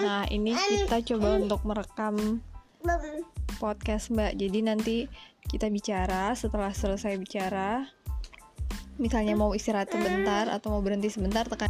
Nah, ini kita coba untuk merekam podcast Mbak. Jadi nanti kita bicara setelah selesai bicara. Misalnya mau istirahat sebentar atau mau berhenti sebentar tekan